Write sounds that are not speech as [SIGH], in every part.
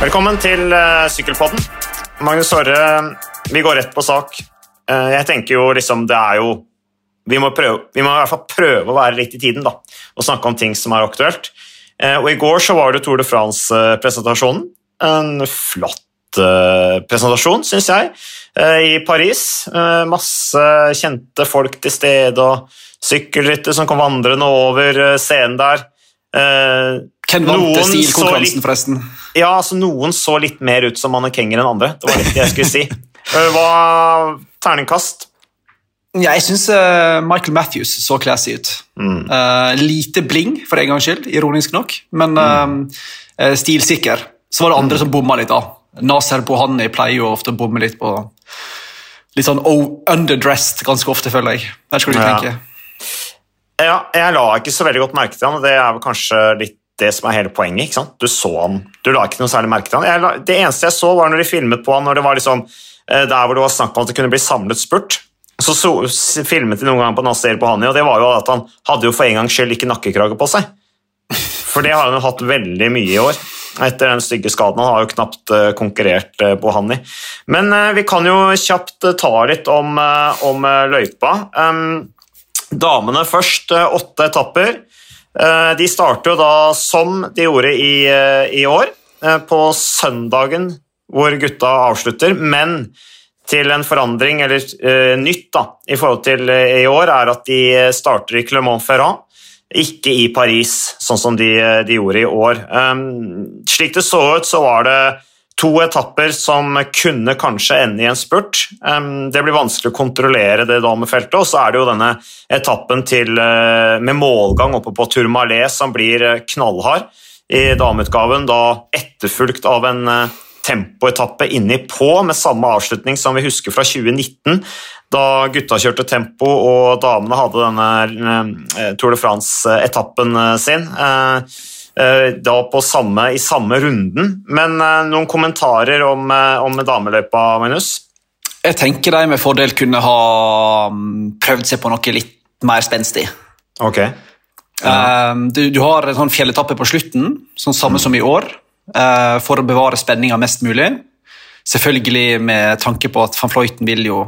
Velkommen til uh, Sykkelpodden. Magnus Håre, vi går rett på sak. Uh, jeg tenker jo liksom det er jo vi må, prøve, vi må i hvert fall prøve å være litt i tiden da, og snakke om ting som er aktuelt. Uh, og I går så var det Tour de France-presentasjonen. En flott presentasjon, syns jeg, i Paris. Masse kjente folk til stede, og sykkelrytter som kom vandrende over scenen der. Hvem vant stilkonkurransen, forresten? Ja, altså Noen så litt mer ut som mannekenger enn andre. Det var litt det jeg skulle si. [LAUGHS] Hva Terningkast? Ja, jeg syns uh, Michael Matthews så classy ut. Mm. Uh, lite bling, for en gangs skyld, ironisk nok, men uh, stilsikker. Så var det andre mm. som bomma litt. da. Naser Bohani pleier jo ofte å bomme litt på Litt sånn underdressed ganske ofte, føler jeg. Der skal du ja. tenke? Ja, jeg la ikke så veldig godt merke til han, og det er vel kanskje litt det som er hele poenget. ikke sant? Du så han, du la ikke noe særlig merke til han. Jeg, det eneste jeg så, var når de filmet på han når det var liksom, eh, der hvor det var snakk om at det kunne bli samlet spurt. Så, så filmet de noen gang på Nasir Bohani, og det var jo at han hadde jo for en gangs skyld ikke nakkekrage på seg. For det har han jo hatt veldig mye i år. Etter den stygge skaden. Han har jo knapt uh, konkurrert på Bohani. Men vi kan jo kjapt ta litt om, om løypa. Um, damene først, åtte etapper. Eh, de starter jo da som de gjorde i, eh, i år, eh, på søndagen hvor gutta avslutter, men til en forandring, eller uh, nytt da, i forhold til i år, er at de starter i Clermont-Ferrand, ikke i Paris, sånn som de, de gjorde i år. Um, slik det så ut, så var det to etapper som kunne kanskje ende i en spurt. Det blir vanskelig å kontrollere det damefeltet, og så er det jo denne etappen til, eh, med målgang oppe på Tourmalet som blir eh, knallhard i dameutgaven, da etterfulgt av en eh, tempoetappe inni på med samme avslutning som vi husker fra 2019, da gutta kjørte tempo og damene hadde denne Tour de France-etappen sin. Eh, da samme, i samme runden. Men eh, noen kommentarer om, eh, om dameløypa, Magnus? Jeg tenker de med fordel kunne ha mm, prøvd seg på noe litt mer spenstig. Ok. Ja. Du, du, har en sånn fjelletappe på slutten, sånn samme mm. som i år, for å bevare spenninga mest mulig. Selvfølgelig med tanke på at van Fløyten vil jo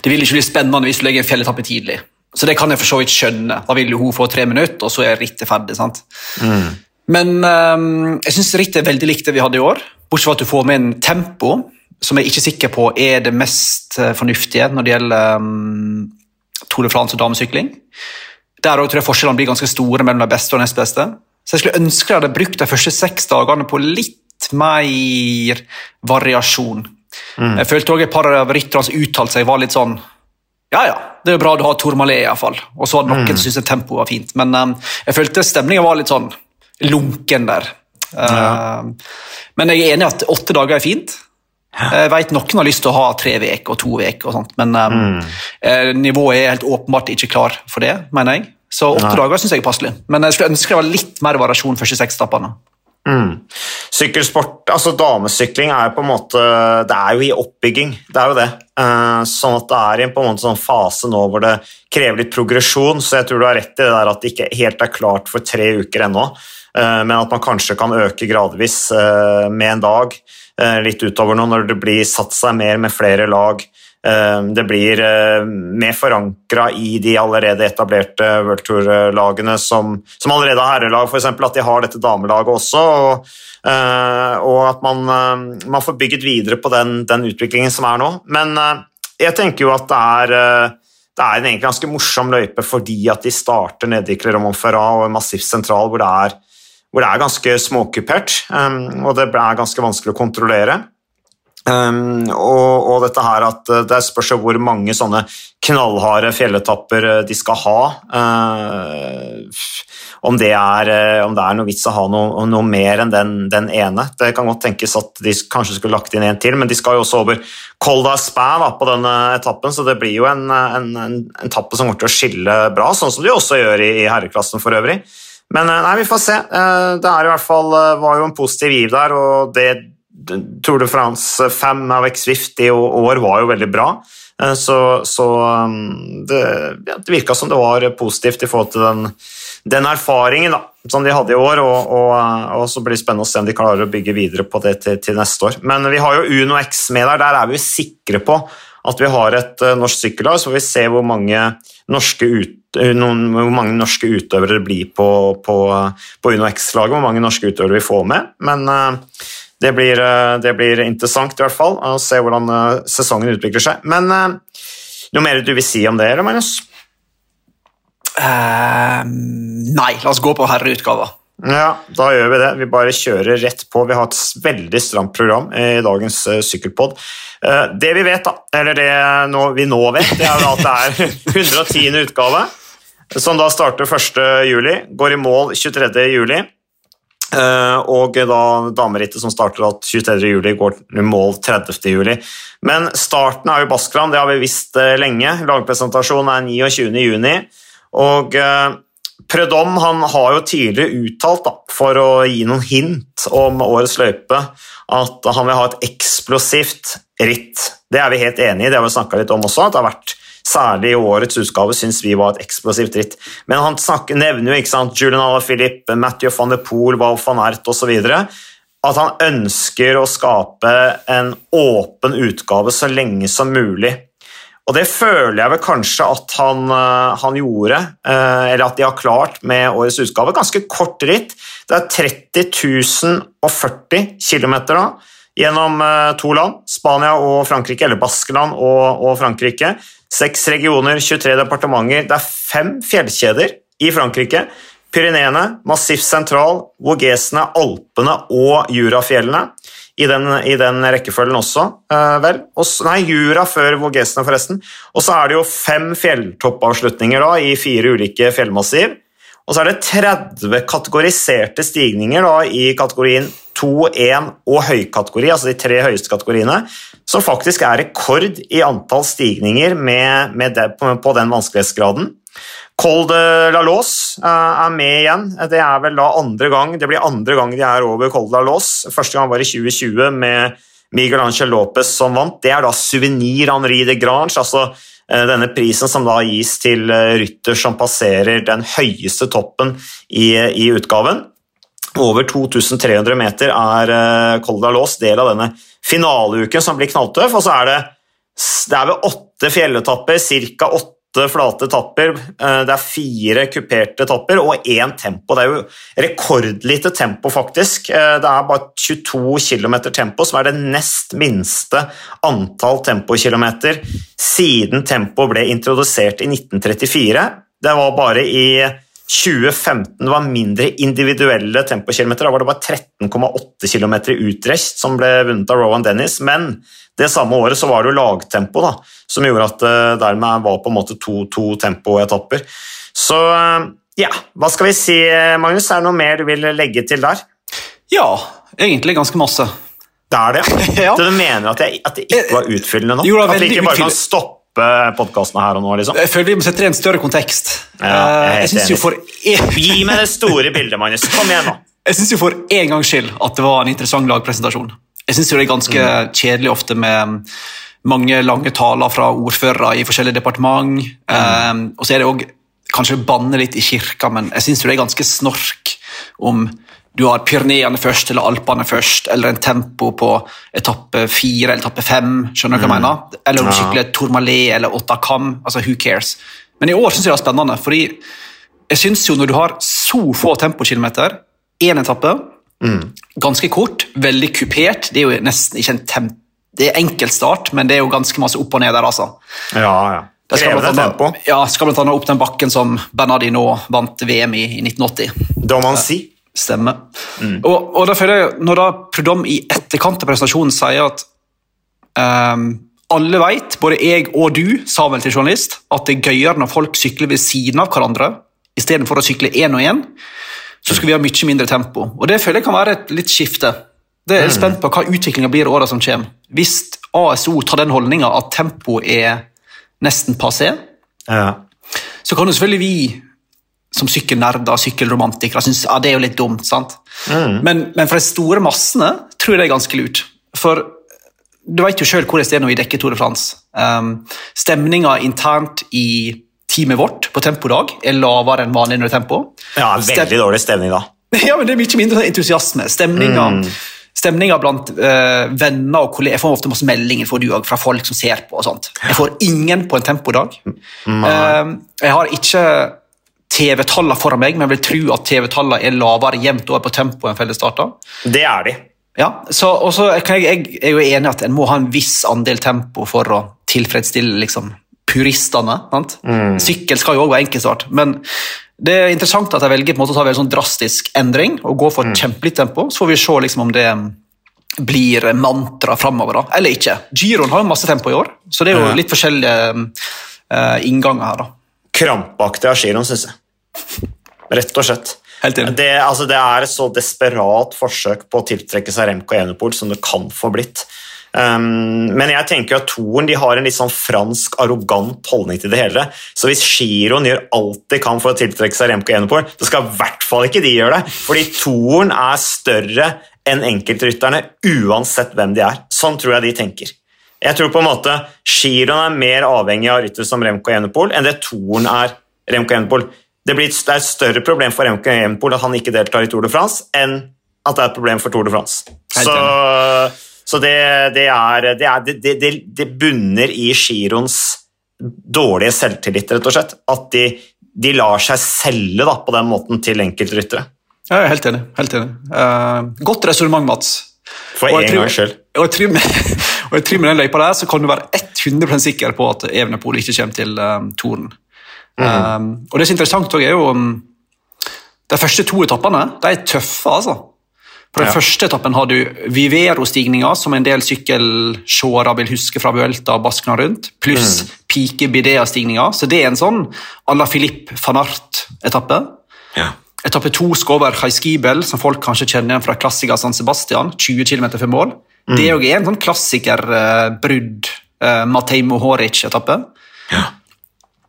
Det vil ikke bli spennende hvis du legger en fjelletappe tidlig. Så det kan jeg for så vidt skjønne. Da vil jo hun få tre minutter, og så er rittet ferdig. sant? Mm. Men um, jeg syns rittet er veldig likt det vi hadde i år, bortsett fra at du får med en tempo som jeg er ikke sikker på er det mest eh, fornuftige når det gjelder um, Tour de France og damesykling. Der tror jeg forskjellene blir ganske store mellom de beste og nest beste. Så jeg skulle ønske jeg hadde brukt de første seks dagene på litt mer variasjon. Mm. Jeg følte også et par av rytterne som uttalte seg, var litt sånn ja, ja, det er jo bra du har Tourmalet, iallfall. Og så hadde noen mm. syntes tempoet var fint. Men um, jeg følte stemninga var litt sånn lunken der. Ja. Uh, men jeg er enig i at åtte dager er fint. Jeg vet Noen har lyst til å ha tre uker og to uker, men um, mm. uh, nivået er helt åpenbart ikke klar for det, mener jeg. Så åtte dager syns jeg er passelig. Men jeg skulle ønske det var litt mer variasjon første seks etappene. Mm. Sykkelsport, altså damesykling, er jo på en måte Det er jo i oppbygging. Det er jo det. Uh, sånn at det er i en på en måte sånn fase nå hvor det krever litt progresjon, så jeg tror du har rett i det der at det ikke helt er klart for tre uker ennå. Uh, men at man kanskje kan øke gradvis uh, med en dag litt utover nå når det blir satt seg mer med flere lag. Eh, det blir eh, mer forankra i de allerede etablerte World Tour-lagene, som, som, allerede har herrelag, f.eks. At de har dette damelaget også. Og, eh, og at man, man, får bygget videre på den, den, utviklingen som er nå. Men jeg tenker jo at det er, det er en ganske morsom løype fordi at de starter nede i Clermont-Ferrat og Massif Sentral, hvor det er, hvor det er ganske småkupert, og det er ganske vanskelig å kontrollere. Um, og, og, dette her at eh, Det spørs hvor mange sånne knallharde fjelletapper eh, de skal ha. Uh, om, det er, om, det er, noe vits å ha noe, noe mer enn den, den, ene. Det kan godt tenkes at de kanskje skulle lagt inn en til, men de skal jo også over Col d'Aspin på denne etappen, så det blir jo en, en, en, en tappe som kommer til å skille bra, sånn som de også gjør i, i herreklassen for øvrig. Men nei, vi får se. Det er i hvert fall, var jo en positiv giv der, og det Tour de France 5 av X-Swift i år var jo veldig bra. Eh, så, så um, det, ja, det virka som det var positivt i forhold til den, den erfaringen da, som de hadde i år, og, og, og, så blir det spennende å se om de klarer å bygge videre på det til, til, neste år. Men vi har jo Uno X med der. Der er vi sikre på at vi har et norsk sykkellag, så får vi se hvor mange norske, ut, noen, hvor mange norske utøvere det blir på, på, på Uno X-laget, hvor mange norske utøvere vi får med. Men uh, det, blir, uh, det blir, interessant i hvert fall å se hvordan sesongen utvikler seg. Men noe mer du vil si om det, eller, Magnus? Uh, nei, la oss gå på herreutgava. Ja, da gjør vi det. Vi bare kjører rett på. Vi har et veldig stramt program i dagens sykkelpod. Det vi vet, da, eller det vi nå vet, det er at det er [LAUGHS] 110. utgave, som da starter 1. juli, går i mål 23. Uh, og da damerittet som starter 23. juli, går i mål 30. juli. Men starten er jo Baskeland, det har vi visst lenge. Lagpresentasjonen er 29. juni. Og eh, Prødom har jo tidligere uttalt, da, for å gi noen hint om årets løype, at han vil ha et eksplosivt ritt. Det er vi helt enig i, det har vi snakka litt om også. at det har vært Særlig i årets utgave syns vi var et eksplosivt ritt. Men han snakker, nevner jo ikke sant, Julian Alaphilippe, Mathieu van de Poel, Val van Ert osv. At han ønsker å skape en åpen utgave så lenge som mulig. Og det føler jeg vel kanskje at han, eh, han, gjorde, eh, eller at de har klart med årets utgave. Ganske kort ritt. Det er 30 040 km gjennom eh, to land, Spania og Frankrike, eller Baskeland og, og Frankrike. Seks regioner, 23 departementer. Det er fem fjellkjeder i Frankrike. Pyreneene, Massif Sentral, Vogesene, Alpene og Jurafjellene i den, i den rekkefølgen også, eh, vel. Også, nei, Jura før Vogesene, forresten. Og så er det jo fem fjelltoppavslutninger da, i fire ulike fjellmassiv. Og så er det 30 kategoriserte stigninger da, i kategorien 2, 1 og høykategori, altså de tre høyeste kategoriene, som faktisk er rekord i antall stigninger med, med det, på, den vanskelighetsgraden. Col de la Lås eh, er med igjen. Det er vel da andre gang det blir andre gang de er over Col de la Lås. Første gang var i 2020 med Miguel Ángel Lopez som vant. Det er da Souvenir Henri de Grange, altså eh, denne prisen som da gis til eh, rytter som passerer den høyeste toppen i, i utgaven. Over 2300 meter er Kolda Lås del av denne finaleuken som blir knalltøff. Og så er det, det er ved åtte fjelletapper, ca. åtte flate etapper. Eh, det er fire kuperte etapper og én tempo. Det er jo rekordlite tempo, faktisk. Eh, det er bare 22 km tempo, som er det nest minste antall tempokilometer siden tempo ble introdusert i 1934. Det var bare i 2015 var mindre individuelle tempokilometer. Da var det bare 13,8 km utrest som ble vunnet av Rowan Dennis. Men det samme året så var det jo lagtempo da, som gjorde at det eh, dermed var på en måte to-to tempoetapper. Så eh, ja, hva skal vi si, Magnus? Er det noe mer du vil legge til der? Ja, egentlig ganske masse. Det er det? ja. [LAUGHS] Du mener at, jeg, at det ikke var utfyllende nå? Jo, at vi ikke bare kan stoppe podkastene her og nå? liksom? Jeg føler vi må sette det i en større kontekst. Ja, jeg, jeg jeg for... Gi meg det store bildet, Magnus. Kom igjen, nå. [LAUGHS] Jeg syns for en gangs skyld at det var en interessant lagpresentasjon. Jeg syns det er ganske mm. kjedelig ofte med mange lange taler fra ordførere i forskjellige departement. Mm. Um, og så er det òg kanskje banne litt i kirka, men jeg syns det er ganske snork om du har Pyreneene først eller Alpene først, eller en tempo på etappe fire eller etappe fem. skjønner du hva jeg mm. mener? Eller om du sykler Tourmalet eller Otakam. altså who cares? Men i år syns jeg det er spennende, fordi jeg syns jo når du har så få tempokilometer, én etappe, mm. ganske kort, veldig kupert Det er jo nesten ikke en tempo det er enkeltstart, men det er jo ganske masse opp og ned der, altså. Ja, ja. Krevende tempo. Ja, skal blant annet opp den bakken som Bernardino vant VM i i 1980. Da man si. Stemmer. Mm. Og, og da føler jeg, Når da Prudhomme i etterkant av presentasjonen sier at um, alle vet, både jeg og du, sa vel til journalist, at det er gøyere når folk sykler ved siden av hverandre istedenfor å sykle én og én, så skal vi ha mye mindre tempo. Og Det føler jeg kan være et litt skifte. Det er mm. spent på hva utviklinga blir i åra som kommer. Hvis ASO tar den holdninga at tempo er nesten passé, ja. så kan jo selvfølgelig vi som sykkelnerder sykkelromantikere syns ja, det er jo litt dumt. sant? Mm. Men, men, for de store massene tror jeg det er ganske lurt. For du vet jo sjøl hvordan det er når vi dekker Tour de France. Um, Stemninga internt i teamet vårt på tempodag er lavere enn vanlig når det er tempo. Ja, veldig dårlig stemning da. [LAUGHS] Ja, men Det er mye mindre entusiasme. Stemninga, mm. stemninga blant uh, venner og kolleger Jeg får ofte masse meldinger får du fra folk som ser på. og sånt. Jeg får ingen på en tempodag. Uh, jeg har ikke TV-tallene foran meg, men jeg vil tro at TV-tallene er lavere jevnt over på tempo enn fellesstarter. Det er de. Ja, så, og så jeg, jeg, er jo enig at en må ha en viss andel tempo for å tilfredsstille liksom, puristene. Mm. Sykkel skal jo også være enkeltstart, men det er interessant at jeg velger på en måte å ta en sånn drastisk endring og gå for mm. kjempelitt tempo. Så får vi se liksom, om det blir mantra framover, eller ikke. Giroen har jo masse tempo i år, så det er jo litt forskjellige uh, innganger her. da. Krampaktig av giroen, syns jeg. Rett og slett. Det, altså, det, er et så desperat forsøk på å tiltrekke seg Remco Enepol som det kan få blitt. Um, men jeg tenker at toren de har en litt sånn fransk, arrogant holdning til det hele. Så hvis Giron gjør alt de kan for å tiltrekke seg Remco Enepol, så skal i hvert fall ikke de gjøre det. Fordi toren er større enn enkeltrytterne uansett hvem de er. Sånn tror jeg de tenker. Jeg tror på en måte Giroen er mer avhengig av rytter som Remco Enepol enn det toren er Remco Enepol. Det, blir, det er et større problem for Remco Enepol at han ikke deltar i Tour de France, enn at det er et problem for Tour de France. Så så det, det, er, det, er, det, det bunner i Girons dårlige selvtillit, rett og slett. At de, de lar seg selge da, på den måten til enkeltryttere. Ja, jeg er helt enig. Helt enig. Uh, godt resonnement, Mats. For en gangs skyld. Og jeg tror og jeg trimmer med den løypa der så kan du være 100 sikker på at Evenepool ikke kommer til um, Toren. Mm. Um, og det som er interessant, er jo um, De første to etappene de er tøffe. altså. På den ja. første etappen har du Vivero-stigninga, som en del sykkelsjåere vil huske fra Vuelta og Baskna rundt, pluss mm. Pike Bidea-stigninga. Så det er en sånn à la Philippe van Art-etappe. Ja. Etappe to skal over Haiskibel, som folk kanskje kjenner igjen fra klassiker San Sebastian, 20 km før mål. Mm. Det er jo en sånn klassikerbrudd, uh, uh, Matej Mohoric-etappe. Ja.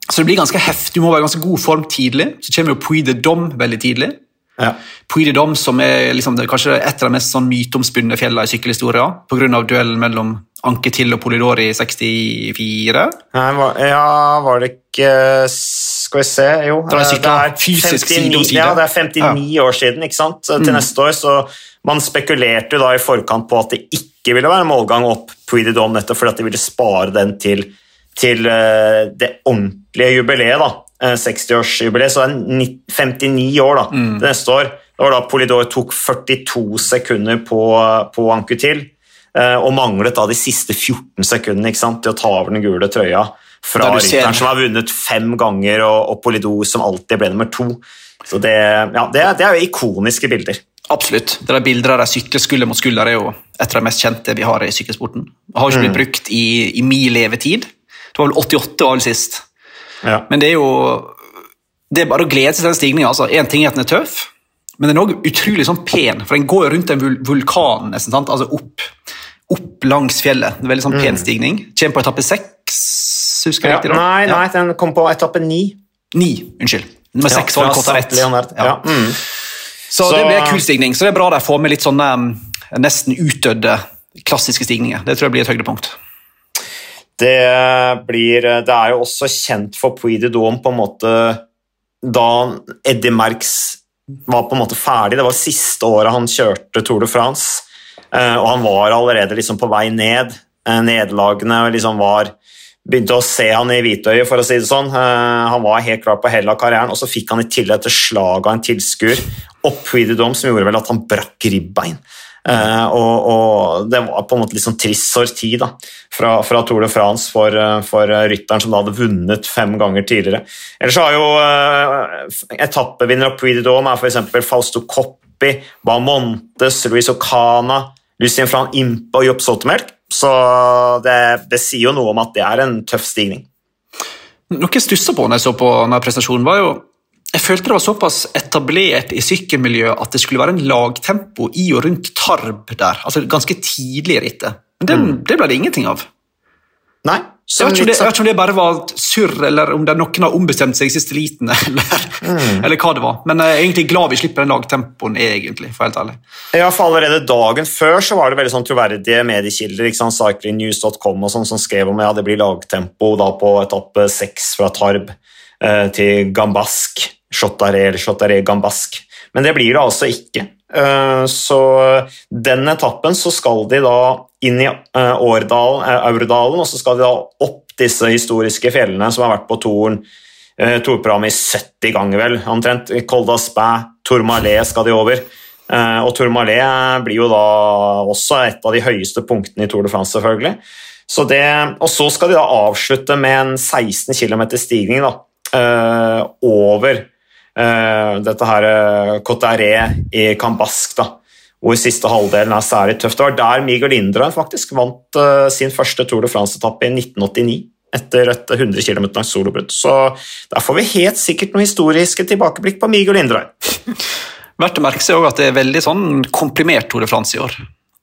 Så det blir ganske heftig. Du må være i ganske god form tidlig. Så kommer jo Puy de Dom veldig tidlig. Ja. Puy de Dom, som er liksom, det er kanskje et av de mest sånn myteomspunne fjellene i sykkelhistoria pga. duellen mellom Anketil og Polidori i 64. Nei, var, ja, var det ikke Skal vi se Jo, det er, det er, 59, ja, det er 59 ja. år siden ikke sant? til mm. neste år. Så man spekulerte da i forkant på at det ikke ville være målgang opp de nettopp fordi at de ville spare den til, til uh, det ordentlige jubileet. da 60-årsjubileet, så det er 59 år da, mm. til neste år. Det var da Polidor tok 42 sekunder på, på Ankutil eh, og manglet da de siste 14 sekundene ikke sant, til å ta over den gule trøya fra rytteren som har vunnet fem ganger, og, og Polidor som alltid ble nummer to. Så det, ja, det, er, det er jo ikoniske bilder. Absolutt. Det er Bilder av de sykler skulder mot skulder er jo et av de mest kjente vi har i sykkelsporten. Det har ikke blitt mm. brukt i, i min levetid. Det var vel 88 år sist. Ja. Men det er jo det er bare å glede seg til den stigninga. Altså. En ting er at den er tøff, men den er òg utrolig sånn pen. For den går rundt en vul vulkan, nesten, sant? altså opp, opp, langs fjellet. En veldig sånn pen mm. stigning. Kommer på etappe seks, husker jeg ja, riktig? da? Nei, nei, den kom på etappe ni. Ni, unnskyld. Nummer seks var korta rett. Ja. Mm. Så, så, det blir en kul stigning. Så det er bra de får med litt sånne um, nesten utdødde klassiske stigninger. Det tror jeg blir et høydepunkt. Det, blir, det er jo også kjent for Puy de Dôme på en måte da Eddie Merckx var på en måte ferdig. Det var siste året han kjørte Tour de France, eh, og han var allerede liksom på vei ned. Eh, nederlagene liksom var Begynte å se han i hvitøyet, for å si det sånn. Eh, han var helt klar på hell av karrieren, og så fikk han i tillegg et slag av en tilskuer opp Puy de som gjorde vel at han brakk ribbein. Uh, og, og, det var på en måte litt sånn trist sorti da, fra, fra, Tour de France for, uh, for rytteren som da hadde vunnet fem ganger tidligere. Ellers har jo etappevinner av Puy de Dôme er f.eks. Fausto Coppi, Bamontes, Luis Ocana, Lucien Fran Impa og Jopp Sotemelk. Så det, det, sier jo noe om at det er en tøff stigning. Noe jeg stussa på når jeg så på denne prestasjonen, var jo jeg følte det var såpass etablert i sykkelmiljøet at det skulle være en lagtempo i og rundt Tarb der, altså ganske tidlig i rittet. Men det, mm. det ble det ingenting av. Nei. Jeg vet, det, jeg vet, ikke om det bare var surr, eller om det noen har ombestemt seg i siste liten, [LAUGHS] eller, mm. eller, hva det var. Men jeg er egentlig glad vi slipper den lagtempoen, egentlig, for helt ærlig. Ja, for allerede dagen før så var det veldig sånn troverdige mediekilder, ikke sant, cyclingnews.com og sånn, som skrev om ja, det blir lagtempo da på etappe seks fra Tarb. eh, til Gambask, Chotaré eller Chotaré Gambask. Men det blir det altså ikke. Eh, så den etappen så skal de da inn i eh, Årdalen, eh, Aurdalen, og så skal de da opp disse historiske fjellene som har vært på Toren. I 70 ganger, vel, omtrent. Koldaspæ, Tormalé skal de over. Og Tormalé blir jo da også et av de høyeste punktene i Tour de France, selvfølgelig. Så det, og så skal de da avslutte med en 16 km stigning da, over dette her Cotaré i Cambask, da, hvor siste halvdelen er særlig tøft. Det var der Miguel Indra faktisk vant sin første Tour de France-etappe i 1989 etter et 100 km langt solobrudd. Så der får vi helt sikkert noen historiske tilbakeblikk på Miguel Indra. [LAUGHS] Verdt å merke seg at det er veldig sånn komprimert Tour de France i år.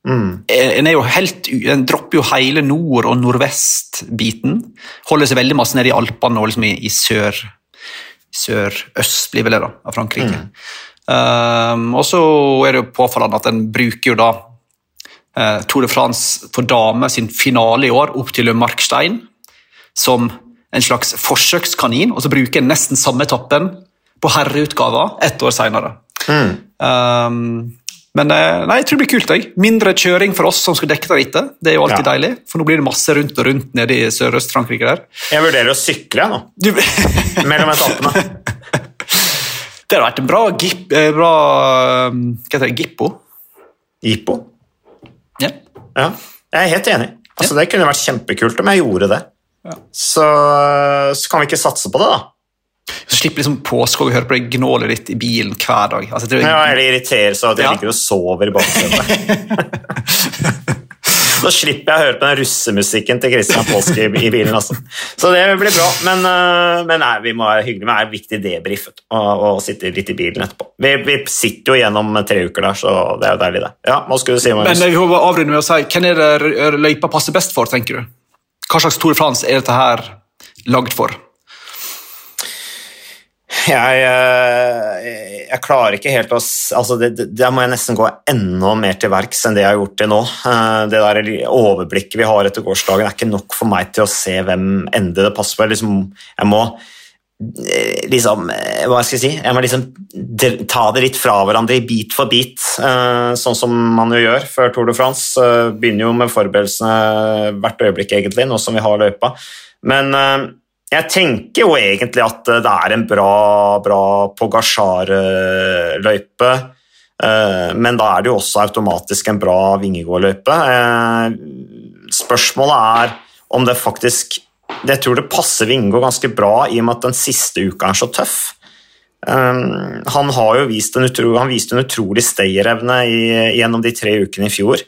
Mm. En, er jo helt, en dropper jo hele nord- og nordvest-biten. Holder seg veldig masse nede i Alpene og liksom i, i sør sør-øst, blir vel det, da, av Frankrike. Mm. Um, og så er det jo påfallende at en bruker jo da uh, Tour de France for damer sin finale i år opp til Markstein som en slags forsøkskanin, og så bruker en nesten samme etappen på herreutgava ett år seinere. Mm. Um, men nei, jeg tror det blir kult. Jeg. Mindre kjøring for oss som skal dekke det rittet. Det er jo alltid ja. deilig, for nå blir det masse rundt og rundt nede i Sørøst-Frankrike. der. Jeg vurderer å sykle nå, du... [LAUGHS] mellom etappene. [LAUGHS] det hadde vært en bra, gip, bra Hva heter det? Gippo? Gippo? Ja. ja. Jeg er helt enig. Altså, ja. Det kunne vært kjempekult om jeg gjorde det. Ja. Så, så, kan vi ikke satse på det, da. Så slipper liksom påske å høre på det gnålet ditt i bilen hver dag. Altså, det, ja, Eller irritere seg at jeg ja. ligger og sover i baksetet. [LAUGHS] Så slipper jeg å høre på den russemusikken til Christian Påske i, i, bilen. Altså. Så det blir bra. Men, uh, men nei, vi må være hyggelige. Det er viktig debrief å sitte litt i bilen etterpå. Vi, vi, sitter jo gjennom tre uker der, så det er jo deilig, det. Ja, hva skulle du si, Magnus? Men vi må avrunde med å si, Hvem er det løypa passer best for, tenker du? Hva slags Tour de France er dette her lagd for? Jeg, eh, jeg, klarer ikke helt å altså Der må jeg nesten gå enda mer til verks enn det jeg har gjort til nå. Eh, det der overblikket vi har etter gårsdagen, er ikke nok for meg til å se hvem ende det passer på. Liksom, jeg må eh, liksom Hva skal jeg si? Jeg må liksom ta det litt fra hverandre bit for bit, sånn som man jo gjør før Tour de France. Begynner jo med forberedelsene hvert øyeblikk, egentlig, nå som vi har løypa. Men jeg tenker jo egentlig at det er en bra, bra Pogasjar-løype. Eh, men da er det jo også automatisk en bra Vingegård-løype. Eh, spørsmålet er om det faktisk Jeg tror det passer Vingegård ganske bra i og med at den siste uka er så tøff. Eh, han har jo vist en, utro, han viste en utrolig stayerevne gjennom de tre ukene i fjor,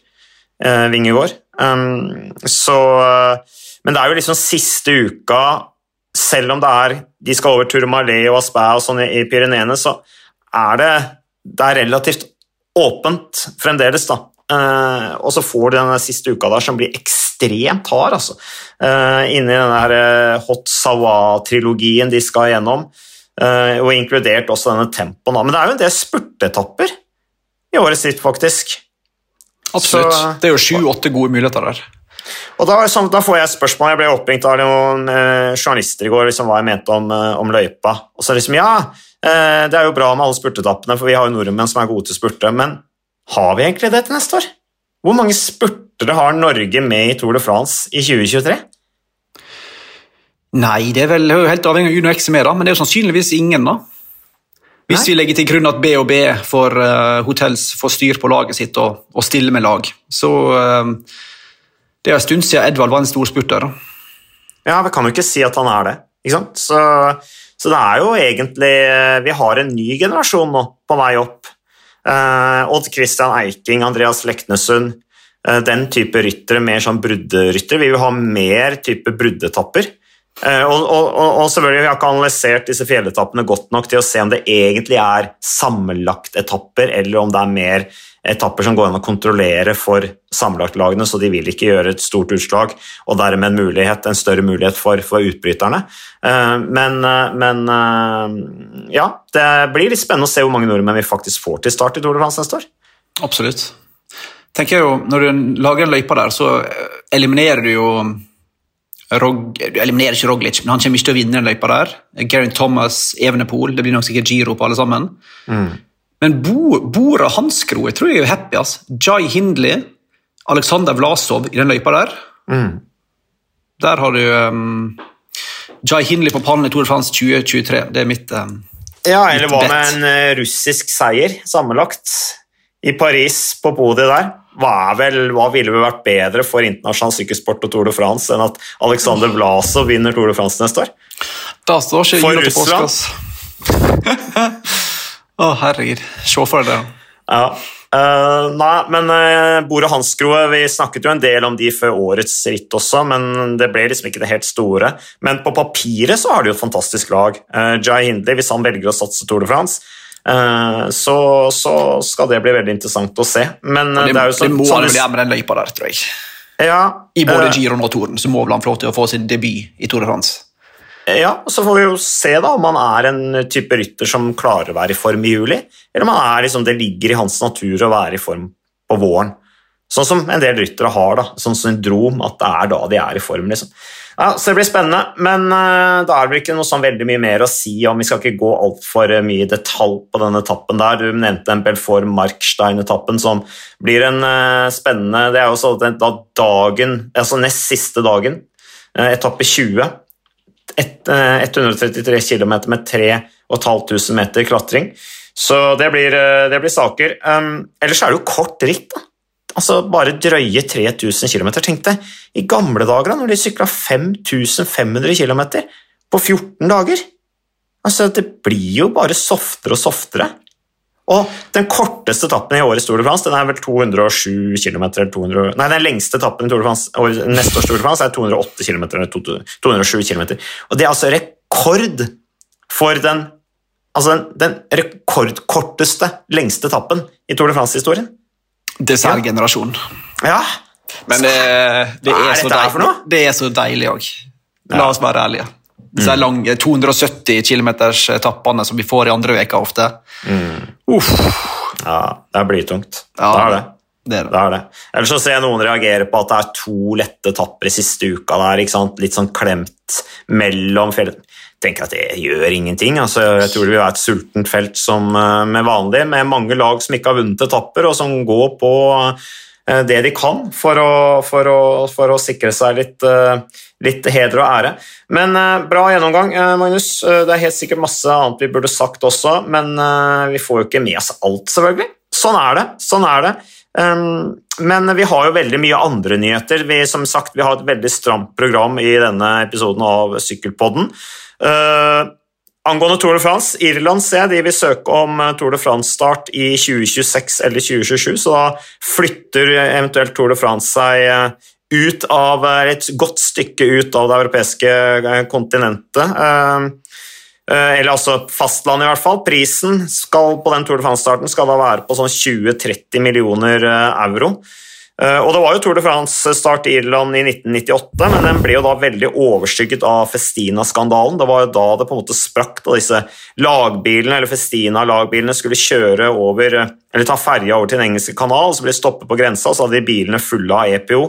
Vingegård. Så Men det er jo liksom siste uka selv om det er, de skal over Tourmalet og Aspæ og sånn i Pyreneene, så er det, det er relativt åpent fremdeles. da. Uh, og så får du den siste uka der som blir ekstremt hard. altså. Uh, inni den der uh, Hot Sawa-trilogien de skal gjennom, uh, og inkludert også denne tempoen. Men det er jo en del spurtetapper i året sitt, faktisk. Absolutt. Så, det er jo sju-åtte gode muligheter der. Og da, sånn, da, får jeg spørsmål. Jeg ble oppringt av noen eh, journalister i går liksom, hva jeg mente om, eh, om løypa. Og så liksom, ja, eh, det er jo bra med alle spurtetappene, for vi har jo nordmenn som er gode til å spurte, men har vi egentlig det til neste år? Hvor mange spurtere har Norge med i Tour de France i 2023? Nei, det er vel helt avhengig av Uno X med, da, men det er jo sannsynligvis ingen. da. Hvis Nei? vi legger til grunn at BHB får uh, Hotels får styr på laget sitt og, og stille med lag, så uh, det er en stund siden Edvald var en stor spurter. Ja, vi kan jo ikke si at han er det. ikke sant? Så, så, det er jo egentlig Vi har en ny generasjon nå på vei opp. Uh, Odd Christian Eiking, Andreas Leknessund, uh, den type ryttere, mer sånn brudderyttere. Vi vil ha mer type bruddetapper. Uh, og, og, og, selvfølgelig, Vi har ikke analysert disse fjelletappene godt nok til å se om det egentlig er sammenlagt etapper, eller om det er mer etapper som går an å kontrollere for sammenlagtlagene, så de vil ikke gjøre et stort utslag, og dermed en, mulighet, en større mulighet for, for utbryterne. Eh, men, eh, men, eh, ja, det blir litt spennende å se hvor mange nordmenn vi faktisk får til start i Tour de France neste år. Absolutt. Tenker jeg jo, Når du lager en løype der, så eliminerer du jo Rog, du eliminerer ikke Roglic, men han kommer ikke til å vinne den løypa der. Geraint Thomas, Evenepool, det blir nok sikkert Giro på alle sammen. Men Bo, Bora Hanskro jeg tror jeg er happy. ass. Jai Hindley, Aleksandr Vlasov i den løypa der. Der har du um, Jai Hindley på pallen i Tour de France 2023. Det er mitt um, Ja, eller hva med en eh, russisk seier sammenlagt i Paris på podiet der? Hva, er vel, hva ville vel vært bedre for internasjonal sykkelsport og Tour de France enn at Alexander Vlasov vinner Tour de France neste år? Da står ikke For Russland? [LAUGHS] Å, herregud. Se for deg det. Ja. Uh, nei, men uh, Bore Hanskroe Vi snakket jo en del om de før årets ritt også, men det ble liksom ikke det helt store. Men på papiret så har de jo et fantastisk lag. Uh, Jai Hindley, hvis han velger å satse Tour de France, eh, så, så skal det bli veldig interessant å se. Men eh, Det, det, er jo det sånn, må han vel med den løypa der, tror jeg. ja, I både Giron og Toren så må vel han få lov til å få sin debut i Tour de France. Ja, Så får vi jo se da om han er en type rytter som klarer å være i form i juli, eller om han er liksom, det ligger i hans natur å være i form på våren. Sånn som en del ryttere har, da, sånn syndrom, at det er da de er i form. liksom. Ja, Så det blir spennende, men uh, da er det ikke noe sånn veldig mye mer å si om. Vi skal ikke gå altfor mye i detalj på denne etappen der. Du nevnte den Belfort Markstein-etappen som blir en uh, spennende Det er jo sånn at da dagen, altså nest siste dagen, uh, etappe 20 et, eh, 133 km med 3500 meter klatring. Så det blir, eh, det blir saker. Um, ellers er det jo kort ritt. da. Altså Bare drøye 3000 km. Tenk deg i gamle dager, da, når de sykla 5500 km på 14 dager. Altså Det blir jo bare softere og softere. Og den korteste etappen i årets Tour de France den er vel 207 km. 200, nei, den lengste etappen i Tour de France, årets- neste års Tour de France er 208 km. Eller 207 km. Og det er altså rekord for den, altså den, den rekordkorteste, lengste etappen i Tour de France-historien. Dessertgenerasjon. Ja, Men det, det, Hva er er så dette for noe? det er så deilig òg. La oss være ærlige. Disse Mm. lange 270 km-etappene som vi får i andre veka ofte. Uff, ja det er blytungt. Ja. Det er det. det er Det det. er det. Ellers så ser jeg noen reagere på at det er to lette etapper i siste uka der, ikke sant? litt sånn klemt mellom fjell. Tenker at det gjør ingenting. Altså, jeg tror det vil være et sultent felt som eh, med vanlig, med mange lag som ikke har vunnet etapper, og som går på eh, det de kan for å, for å, for å sikre seg litt, eh, litt heder og ære. Men bra gjennomgang, Magnus. Det er helt sikkert masse annet vi burde sagt også, men vi får jo ikke med oss alt, selvfølgelig. Sånn er det. Sånn er det. Um, men vi har jo veldig mye andre nyheter. Vi, som sagt, vi har et veldig stramt program i denne episoden av Sykkelpodden. Uh, angående Tour de France, Irland ser de vil søke om uh, Tour de France-start i 2026 eller 2027, så da flytter eventuelt Tour de France seg uh, ut av et godt stykke ut av det europeiske kontinentet. Eh, eller altså fastlandet i hvert fall. Prisen skal på den Tour de France-starten skal da være på sånn 20-30 millioner eh, euro. Eh, Og Det var jo Tour de France-start i Irland i 1998, men den ble jo da veldig overskygget av Festina-skandalen. Det var jo da det på en måte sprakk da disse lagbilene, eller Festina-lagbilene skulle kjøre over, eh, eller ta ferja over til Den engelske kanal, så ble de stoppet på grensa, og så hadde de bilene fulle av EPO.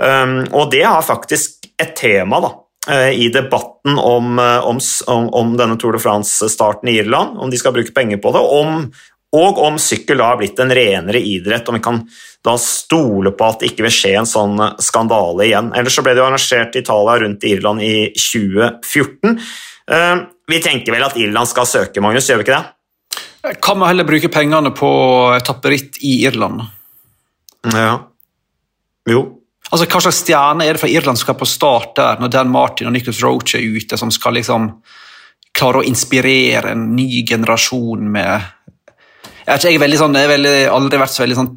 Um, og det er faktisk et tema da, eh, i debatten om, om, om denne Tour de France-starten i Irland, om de skal bruke penger på det, om, og om sykkel da har blitt en renere idrett, om vi kan da stole på at det ikke vil skje en sånn eh, skandale igjen. Ellers så ble det jo arrangert i Italia rundt Irland i 2014. Eh, vi tenker vel at Irland skal søke, Magnus, gjør vi ikke det? Kan vi heller bruke pengene på etapperitt i Irland? Ja. Jo. Altså, Hva slags stjerne er det fra Irland som skal på start der, når Dan Martin og Nicholas Roach er ute, som skal liksom klare å inspirere en ny generasjon med Jeg jeg er veldig sånn, jeg har veldig, aldri vært så veldig sånn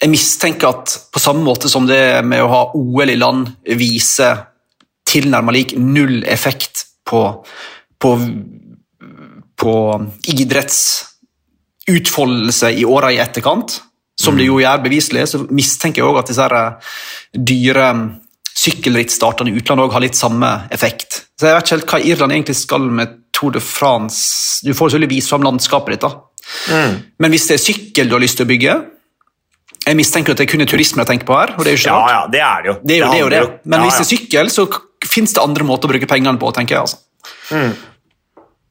Jeg mistenker at på samme måte som det med å ha OL i land viser tilnærmet lik null effekt på, på, på idrettsutfoldelse i åra i etterkant, som det jo gjør beviselig, så mistenker jeg òg at disse eh, dyre mm, sykkelrittstartene i utlandet har litt samme effekt. Så jeg vet ikke helt hva Irland egentlig skal med Tour de France. Du får selvfølgelig vise fram landskapet ditt, da. Men hvis det er sykkel du har lyst til å bygge, Jeg mistenker at det er kun er turisme jeg tenker på her. og det er jo ikke Ja, ja, det er det jo. Det er jo det, og det. Men ja, hvis det er sykkel, så fins det andre måter å bruke pengene på. tenker jeg altså.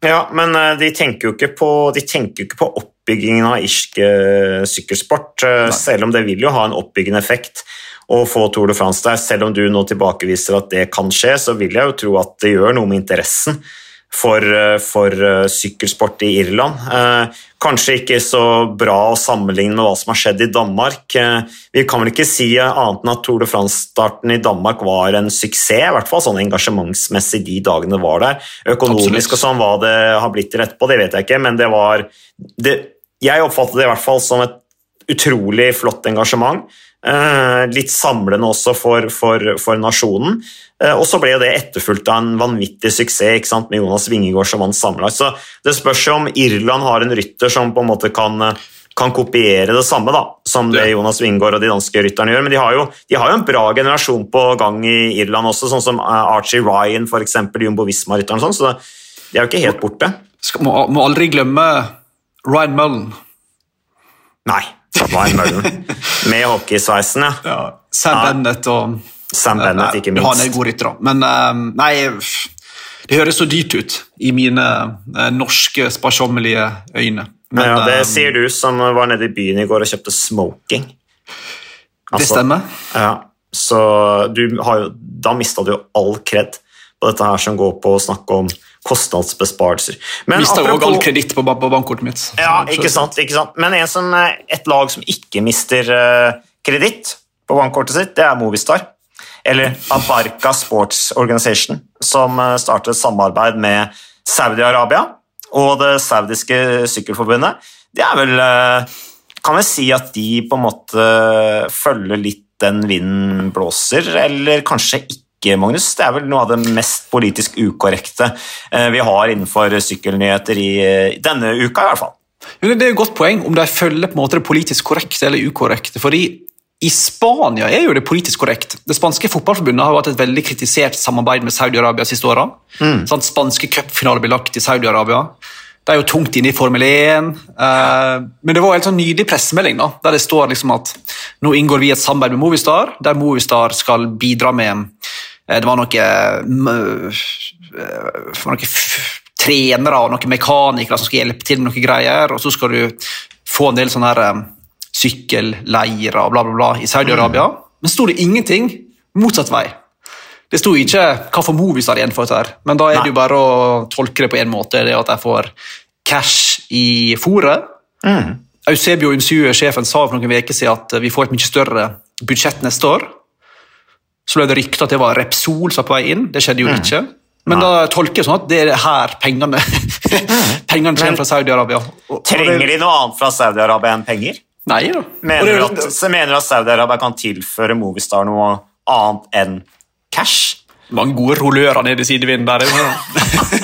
Ja, men eh, de tenker jo ikke på, de tenker jo ikke på oppbyggingen av irsk eh, sykkelsport, Nei. selv om det vil jo ha en oppbyggende effekt å få Tour de France der. Selv om du nå tilbakeviser at det kan skje, så vil jeg jo tro at det gjør noe med interessen for, eh, for eh, sykkelsport i Irland. Eh, Kanskje ikke så bra å sammenligne med hva som har skjedd i Danmark. Vi kan vel ikke si annet enn at Tour de France-starten i Danmark var en suksess, i hvert fall sånn engasjementsmessig de dagene det var der. Økonomisk Absolutt. og sånn, hva det har blitt til etterpå, det vet jeg ikke, men det var det, Jeg oppfattet det i hvert fall som et utrolig flott engasjement. Eh, litt samlende også for, for, for nasjonen. Eh, og så ble det etterfulgt av en vanvittig suksess med Jonas Vingegård som vant sammenlagt. Så det spørs jo om Irland har en rytter som på en måte kan, kan kopiere det samme da, som det Jonas Vingegård og de danske rytterne gjør. Men de har, jo, de har jo en bra generasjon på gang i Irland også, sånn som eh, Archie Ryan, eksempel, Jumbo Visma-rytteren. Sånn, så de er jo ikke helt borte. Skal, må, må aldri glemme Ryan Mullen. Nei, Ryan Mullen. Med hockeysveisen, ja. Sam Ja. Bennett og Sam Bennett, ikke Han er minst. god rytter, da. Men uh, nei Det høres så dyrt ut i mine uh, norske, sparsommelige øyne. Men, ja, det eh, sier du som var nede i byen i går og kjøpte smoking. det stemmer. Ja, så du har da mista du all kred på dette her som går på å snakke om kostnadsbesparelser. Men Mista jo all kreditt på, på bankkortet mitt. Ja, ikke sant, ikke sant. Men en som, eh, et lag som ikke mister uh, kreditt på bankkortet sitt, det er Movistar. Eller Abarca Sports Organization, som eh, startet et samarbeid med Saudi-Arabia og det saudiske sykkelforbundet. Det er vel Kan vi si at de på en måte følger litt den vinden blåser, eller kanskje ikke? Magnus. Det er vel noe av det mest politisk ukorrekte eh, vi har innenfor sykkelnyheter i eh, denne uka, i hvert fall. Det er et godt poeng om de følger på en måte det politisk korrekte eller ukorrekte. fordi i Spania er jo det politisk korrekt. Det spanske fotballforbundet har jo hatt et veldig kritisert samarbeid med Saudi-Arabia siste åra. Sånn, spanske cupfinaler blir lagt i Saudi-Arabia. Det er jo tungt inne i Formel 1. eh, men det var en sånn nydelig pressemelding da, der det står liksom at nå inngår vi et samarbeid med Movistar, der Movistar skal bidra med Det var noe mm, eh, noen trenere og noen mekanikere som skal hjelpe til med noen greier, og så skal du få en del sånne her, eh, sykkelleirer og bla, bla, bla i Saudi-Arabia. Men så sto det ingenting motsatt vei. Det sto ikke hva for Movistar igjen for dette, her, men da er det jo bare å tolke det på en måte. det er at de får cash i fôret. Eusebio Unsue, sjefen, sa for noen uker siden at vi får et mye større budsjett neste år. Så ble det ryktet at det var Repsol som var på vei inn. Det skjedde jo ikke. Men da tolker jeg sånn at det er her pengene, [LAUGHS] pengene Men- kommer fra Saudi-Arabia. Trenger de noe annet fra Saudi-Arabia enn penger? Nei da. Mener er du at, at Saudi-Arabia kan tilføre Movistar noe annet enn cash? mange gode rullører nede i sidevinden der. [LAUGHS]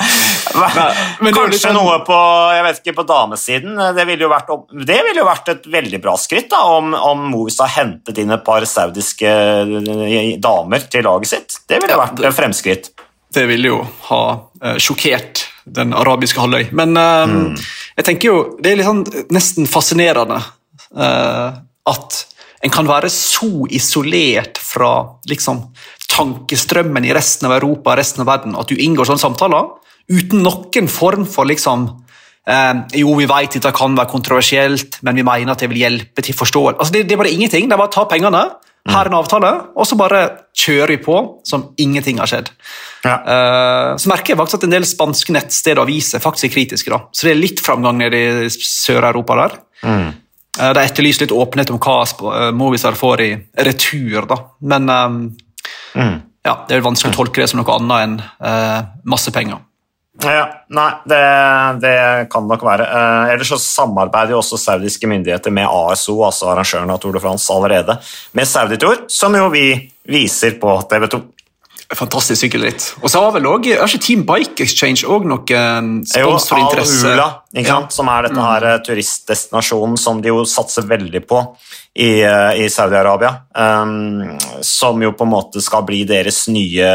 Kanskje sånn- noe på jeg vet ikke, på damesiden. Det ville jo vært, det ville jo vært et veldig bra skritt da, om, om Movistar hentet inn et par saudiske eh, damer til laget sitt. Det ville Ja, vært det- et fremskritt. Det ville jo ha uh, sjokkert den arabiske halvøy. Men eh, jeg tenker jo, det er sånn nesten fascinerende uh, at en kan være så isolert fra liksom, tankestrømmen i resten av Europa resten av verden at du inngår sånne samtaler uten noen form for liksom eh, Jo, vi vet at det kan være kontroversielt, men vi mener at det vil hjelpe til forståelse. Altså, det, det er bare ingenting. Det er bare å ta pengene. Her er en avtale, og så bare kjører vi på som ingenting har skjedd. Ja. Eh, så merker jeg faktisk at en del spanske nettsteder og aviser faktisk er kritiske. da. Så det er litt framgang nede i Sør-Europa der. Eh, de etterlyser litt åpenhet om hva eh, Movistar får i retur, da. Men eh, ja, det er vanskelig å tolke det som noe annet enn uh, masse penger. Ja, nei, det, det kan nok være. Eh, ellers så samarbeider jo også saudiske myndigheter med ASO, altså arrangøren av Tour de France, allerede med Saudi-Tour, som jo vi viser på TV 2. Fantastisk sykkelritt. Og så har vel også, Er ikke Team Bike Exchange òg noe eh, Jo, ikke Ja. som er dette her eh, turistdestinasjonen som de jo satser veldig på i, eh, i Saudi-Arabia. Um, som jo på en måte skal bli deres nye,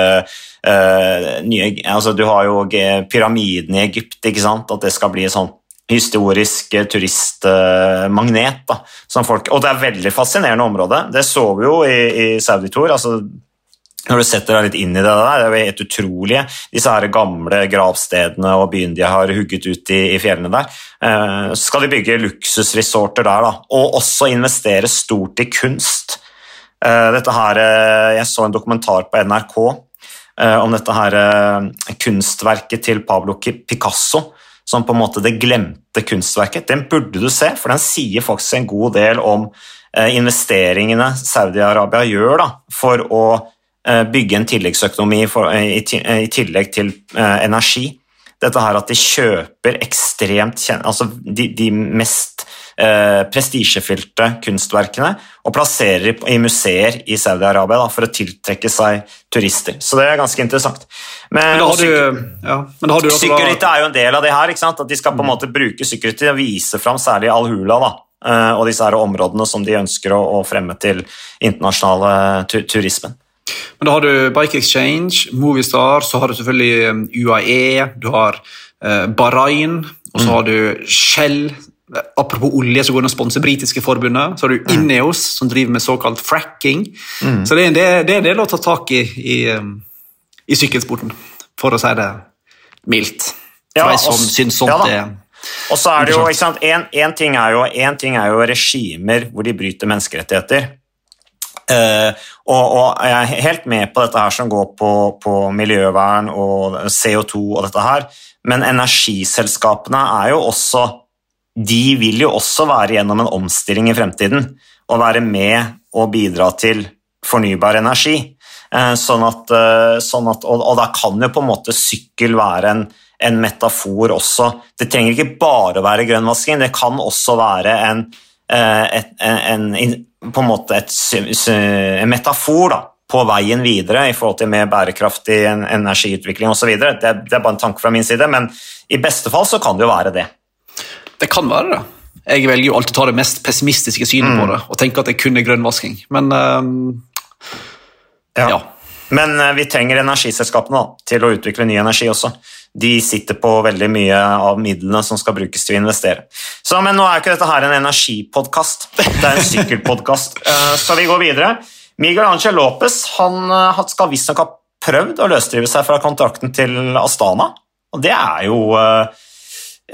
eh, nye altså Du har jo eh, pyramiden i Egypt, ikke sant? at det skal bli sånn historisk eh, turistmagnet. da, som folk, Og det er veldig fascinerende område. Det så vi jo i, i Saudi-tour. altså når du setter deg litt inn i det der, det er jo helt utrolige, disse her gamle gravstedene og byen de har hugget ut i, i fjellene der. Eh, skal de bygge luksusresorter der, da, og også investere stort i kunst. Dette her, Jeg så en dokumentar på NRK om dette her kunstverket til Pablo Picasso, som på en måte det glemte kunstverket. Den burde du se, for den sier faktisk en god del om investeringene Saudi-Arabia gjør da, for å Eh, bygge en tilleggsøkonomi for, i tillegg til eh, energi. Dette her at de kjøper ekstremt altså de, de mest eh, prestisjefylte kunstverkene og plasserer i museer i Saudi-Arabia for å tiltrekke seg turister. Så det er ganske interessant. Men, men, du, ja, men Security er jo en del av det her. At De skal på en mm. måte bruke security og vise fram særlig Al-Hula da, og disse her områdene som de ønsker å, fremme til internasjonale turismen. Men da har du Bike Exchange, Movistar, så har du selvfølgelig um, UAE, du har uh, Bahrain, og så mm. har du Shell. Apropos olje, så går det å sponse britiske forbundet. Så har du mm. Ineos, som driver med såkalt fracking. Mm. Så det er, en del, det er en del å ta tak i i, um, i sykkelsporten, for å si det mildt. For ja, de som syns sånt ja, er og så er det jo, ikke sant, en, en, ting er jo, en ting er jo regimer hvor de bryter menneskerettigheter. Uh, og, og, Jeg er helt med på dette her som går på, på, miljøvern og CO2 og dette her, men energiselskapene er jo også De vil jo også være gjennom en omstilling i fremtiden og være med og bidra til fornybar energi. Uh, sånn at, uh, sånn at, og, og, da kan jo på en måte sykkel være en, en metafor også. Det trenger ikke bare å være grønnvasking, det kan også være en, et, en, en på en måte et, en metafor da, på veien videre i forhold til mer bærekraftig energiutvikling osv. Det, det er bare en tanke fra min side, men i beste fall så kan det jo være det. Det kan være det. Jeg velger jo alltid å ta det mest pessimistiske synet mm. på det og tenke at det kun er grønnvasking, men uh, ja. ja. Men uh, vi trenger energiselskapene da, til å utvikle ny energi også de sitter på veldig mye av midlene som skal brukes til å investere. Så, men nå er ikke dette her en energipodkast, det er en sykkelpodkast. [LAUGHS] Eh, så vi går videre. Miguel Ángel Lopez han eh, skal visstnok ha prøvd å løsdrive seg fra kontrakten til Astana. Og det er jo uh,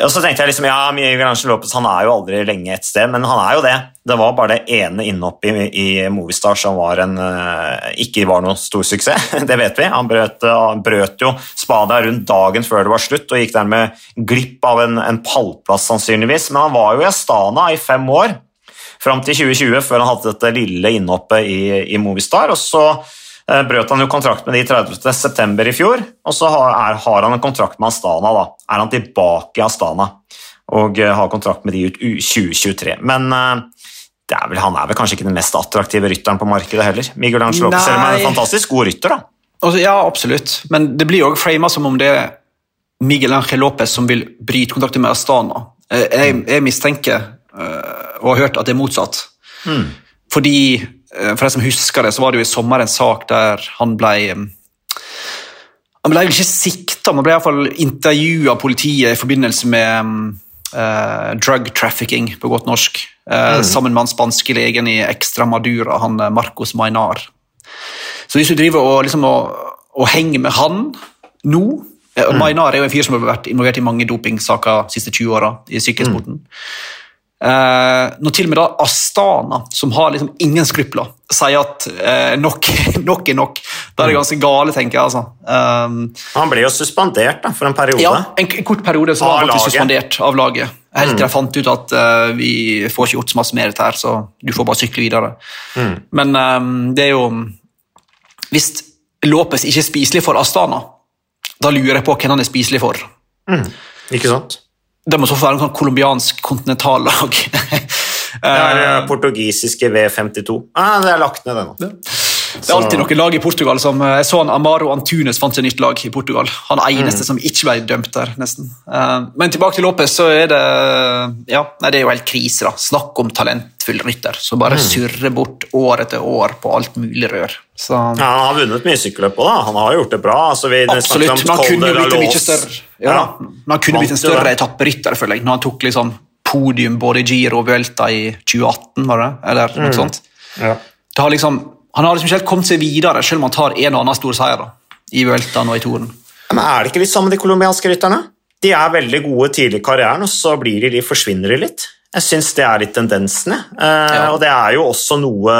og så tenkte jeg liksom, ja, Miguel Lopez han er jo aldri lenge et sted, men han er jo det. Det var bare det ene innhoppet i, i Movistar som var en, uh, ikke var noen stor suksess. [LAUGHS] Det vet vi. Han brøt, han brøt jo spada rundt dagen før det var slutt og gikk dermed glipp av en, en pallplass, sannsynligvis. Men han var jo i Astana i fem år, fram til 2020, før han hadde dette lille innhoppet i, i Movistar. og så Eh, brøt han jo kontrakt med de 30.9. i fjor, og så har, har, han en kontrakt med Astana. da. Er han tilbake i Astana og uh, har kontrakt med de ut 2023. Men uh, er vel, han er vel kanskje ikke den mest attraktive rytteren på markedet heller. Miguel Angelope, selv om han er en fantastisk god rytter, da. Altså, ja, absolutt, men det blir jo frama som om det er Miguel Angel Lopez som vil bryte kontrakten med Astana. Jeg, jeg mistenker, og har hørt, at det er motsatt. Mm. Fordi Eh, for de som husker det, så var det jo i sommer en sak der han ble eh, Han ble ikke sikta, men ble iallfall intervjua av politiet i forbindelse med uh, drug trafficking, på godt norsk. Uh, mm. Sammen med han spanske legen i Extra Madura, han Marcos Mainar. Så hvis du driver og, liksom, og, og henger med han nå mm. Mainar er jo en fyr som har vært involvert i mange dopingsaker de siste 20 åra i sykkelsporten. Mm. Uh, når til og med da Astana, som har liksom ingen skrupler, sier at uh, nok, [LAUGHS] nok, er nok. Da er det mm. ganske gale, tenker jeg. altså. Um, han ble jo suspendert da, for en periode. Ja, en, en kort periode så var han faktisk suspendert av laget. Helt til mm. jeg fant ut at uh, vi får ikke gjort så masse mer dette her, så du får bare sykle videre. Mm. Men um, det er jo Hvis Lopez ikke er spiselig for Astana, da lurer jeg på hvem han er spiselig for. Mm. Ikke sant? Det må så være en sånn colombiansk kontinentallag. [LAUGHS] det er det portugisiske V52. Ah, det er lagt ned, det nå. Det er alltid noen lag i Portugal som eh, Jeg så han Amaro Antunes fant seg nytt lag i Portugal. Han eneste mm. som ikke ble dømt der, nesten. Uh, men tilbake til Lopez, så er det Ja, nei, det er jo helt krise, da. Snakk om talentfull rytter som bare mm. surrer bort år etter år på alt mulig rør. Så, ja, han har vunnet mye sykkelløp òg, Han har gjort det bra. Altså, vi, Absolutt, men han kunne blitt en mye større, ja, ja, han kunne blitt en større etapperytter, føler jeg, når han tok liksom podium både i Giro og Vuelta i 2018, var det? Eller noe mm. sånt. Ja. Det har liksom han har liksom ikke helt kommet seg videre, selv om han tar en og annen stor seier da, i Vueltaen og i Toren. Men Er det ikke litt sånn med de colombianske rytterne? De er veldig gode tidlig i karrieren, og så blir de, de forsvinner de litt. Jeg syns det er litt tendensene. Eh, ja. Og det er jo også noe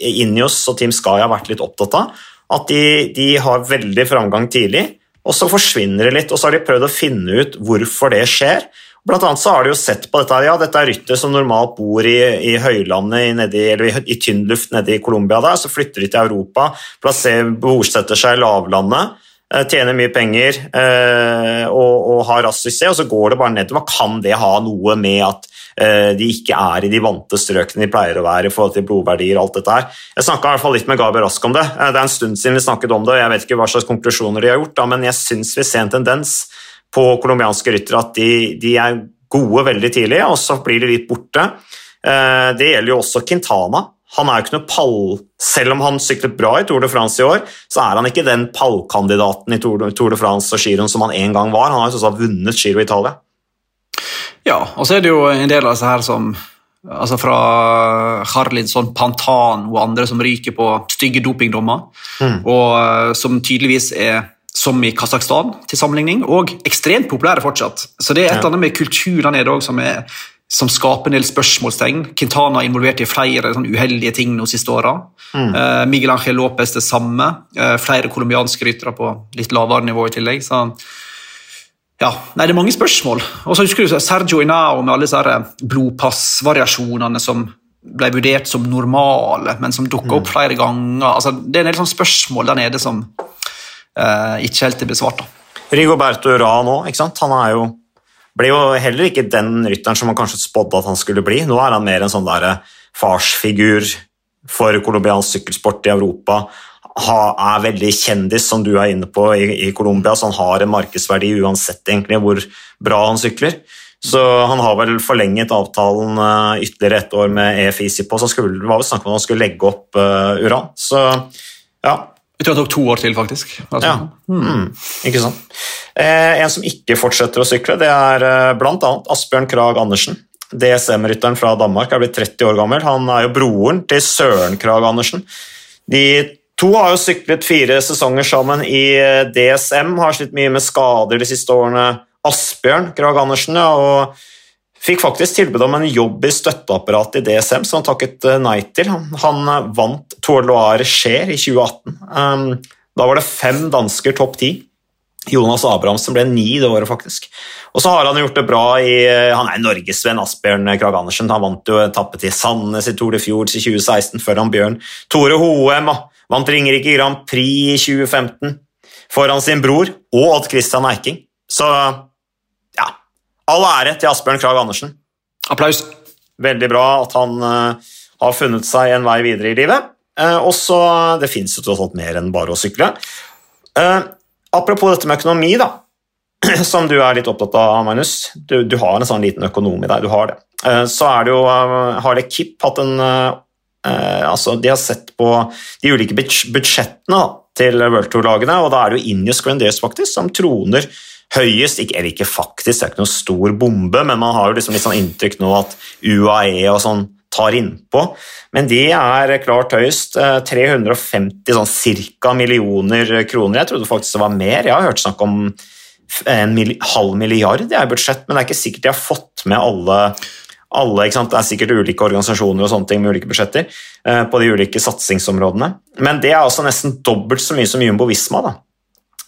Injos og Team Sky har vært litt opptatt av. At de, de, har veldig framgang tidlig, og så forsvinner det litt. Og så har de prøvd å finne ut hvorfor det skjer. Blant annet så har de jo sett på dette, ja, dette er rytter som normalt bor i, i høylandet nedi, eller i, i tynn luft nede i Colombia. Der, så flytter de til Europa, plasserer, bosetter seg i lavlandet, eh, tjener mye penger eh, og, og, har rask suksess, og så går det bare nedover. Kan det ha noe med at eh, de ikke er i de vante strøkene de pleier å være i forhold til blodverdier og alt dette her? Jeg snakka i litt med Gabi Rask om det. Eh, det er en stund siden vi snakket om det, og jeg vet ikke hva slags konklusjoner de har gjort, da, men jeg syns vi ser en tendens på colombianske ryttere at de, de, er gode veldig tidlig, og så blir de litt borte. Eh, det gjelder jo også Quintana. Han er jo ikke noe pall... Selv om han syklet bra i Tour de France i år, så er han ikke den pallkandidaten i Tour de France og giroen som han en gang var. Han har jo sånn vunnet Giro Italia. Ja, og så er det jo en del av disse her som altså fra Harlinson, Pantan og andre som ryker på stygge dopingdommer, mm. og eh, som tydeligvis er som i Kasakhstan, til sammenligning, og ekstremt populære fortsatt. Så det er et eller annet med kulturen der nede som, som, skaper en del spørsmålstegn. Quintana er involvert i flere sånn, uheldige ting de siste åra. Mm. Uh, Miguel Ángel Lopez det samme. Uh, flere colombianske ryttere på litt lavere nivå i tillegg. Så ja, nei, det er mange spørsmål. Og så husker du Sergio Inao med alle disse blodpassvariasjonene som ble vurdert som normale, men som dukka opp mm. flere ganger. Altså, det er en del sånn spørsmål der nede som Eh, ikke helt er besvart. da. Rigoberto Urán òg, han er jo, ble jo heller ikke den rytteren som man kanskje spådde at han skulle bli. Nå er han mer en sånn der eh, farsfigur for colombiansk sykkelsport i Europa. Ha, er veldig kjendis, som du er inne på, i, i Colombia, så han har en markedsverdi uansett egentlig hvor bra han sykler. Så han har vel forlenget avtalen uh, ytterligere ett år med EFIC på, så skulle, det var vel snakk om at han skulle legge opp uh, Uran. Så ja, jeg tror det tok to år til, faktisk. Altså. Ja, mm. ikke sant. Eh, en som ikke fortsetter å sykle, det er eh, bl.a. Asbjørn Krag Andersen. DSM-rytteren fra Danmark er blitt 30 år gammel. Han er jo broren til Søren Krag Andersen. De to har jo syklet fire sesonger sammen i eh, DSM, har slitt mye med skader de siste årene. Asbjørn Krag Andersen ja, og Fikk faktisk tilbud om en jobb i støtteapparatet i DSM, som han takket eh, nei til. Han eh, vant Tour Loire Cher i 2018. Um, da var det fem dansker topp ti. Jonas Abrahamsen ble ni det året, faktisk. Og så har han gjort det bra i eh, Han er norgesvenn, Asbjørn Krag Andersen. Han vant jo etappe til Sandnes i Tour de Fjords i 2016 foran Bjørn Tore Hoem. Vant Ringerike Grand Prix i 2015 foran sin bror og Odd Christian Eiking. Så All ære til Asbjørn Krag Andersen. Applaus. Veldig bra at han uh, har funnet seg en vei videre i livet. Uh, og så, Det fins jo tross alt mer enn bare å sykle. Uh, apropos dette med økonomi, da, [CLEARS THROAT] som du er litt opptatt av, Magnus. Du, du har en sånn liten økonom i deg. du har det. så er det jo, har det KIP hatt en altså De har sett på de ulike budsjettene da, til World Tour-lagene, og da er det jo Injus Grendiers faktisk som troner høyest, ikke, eller ikke faktisk, det er ikke noen stor bombe, men man har jo liksom litt sånn inntrykk nå at UAE og sånn tar innpå. Men de er klart høyest. 350 eh, sånn cirka millioner kroner. Jeg trodde faktisk det var mer. Jeg har hørt snakk om en mil, halv milliard i budsjett, men det er ikke sikkert de har fått med alle, alle Det er sikkert ulike organisasjoner og sånne ting med ulike budsjetter eh, på de ulike satsingsområdene. Men det er altså nesten dobbelt så mye som Jumbo Visma, da,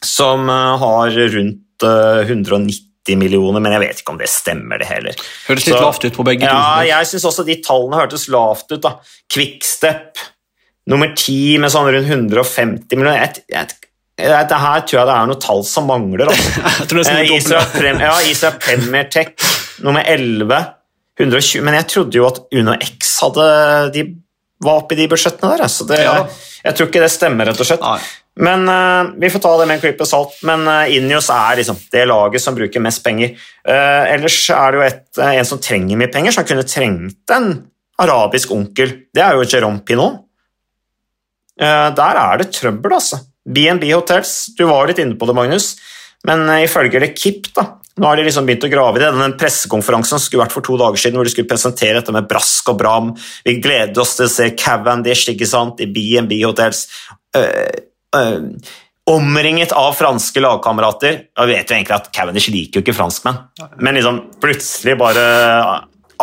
som eh, har rundt 190 millioner, men jeg vet ikke om det stemmer, det heller. Høres litt så, lavt ut på begge ja, to. Jeg syns også de tallene hørtes lavt ut. da. Quickstep nummer ti med sånn rundt 150 millioner. Jeg, jeg, jeg, det her tror jeg det er noen tall som mangler. Altså. [LAUGHS] eh, Israel, Prem, ja, Israel Premier Tech nummer 11 120, Men jeg trodde jo at Uno X hadde De var oppi de budsjettene der. Så det, Ja. jeg tror ikke det stemmer, rett og slett. Nei. Men uh, vi får ta det med en klype salt. Men uh, Ineos er liksom det laget som bruker mest penger. Uh, ellers er det jo et, uh, en som trenger mye penger, som kunne trengt en arabisk onkel. Det er jo Jérôme Pinot. Der er det trøbbel, altså. BNB Hotels, du var litt inne på det, Magnus. Men ifølge ifølge Lekip, da, nå har de liksom begynt å grave i det. Den pressekonferansen skulle vært for to dager siden, hvor de skulle presentere dette med brask og bram. Vi gleder oss til å se Cavendish ikke sant, i BNB Hotels. Eh, omringet av franske lagkamerater. Jeg vet jo egentlig at Cavendish liker jo ikke franskmenn, men liksom plutselig bare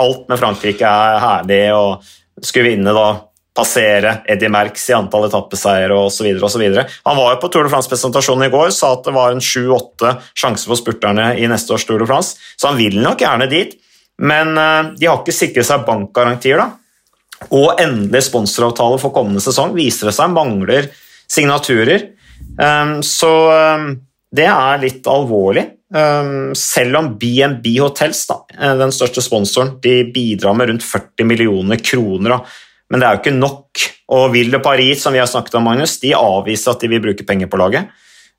Alt med Frankrike er herlig, og skulle vinne da passere Eddie Merckx i antall etappeseiere osv. Han var jo på Tour de France-presentasjonen i går sa at det var en sju-åtte sjanser for spurterne i neste års Tour de France, så han vil nok gjerne dit. Men eh, de har ikke sikret seg bankgarantier, da. Og endelig sponsoravtale for kommende sesong viser det seg mangler signaturer. Um, så um, det er litt alvorlig. Um, selv om BNB Hotels, da, eh, den største sponsoren, de bidrar med rundt 40 millioner kroner. Men det er jo ikke nok. Og Ville Paris, som vi har snakket om, Magnus, de avviser at de vil bruke penger på laget.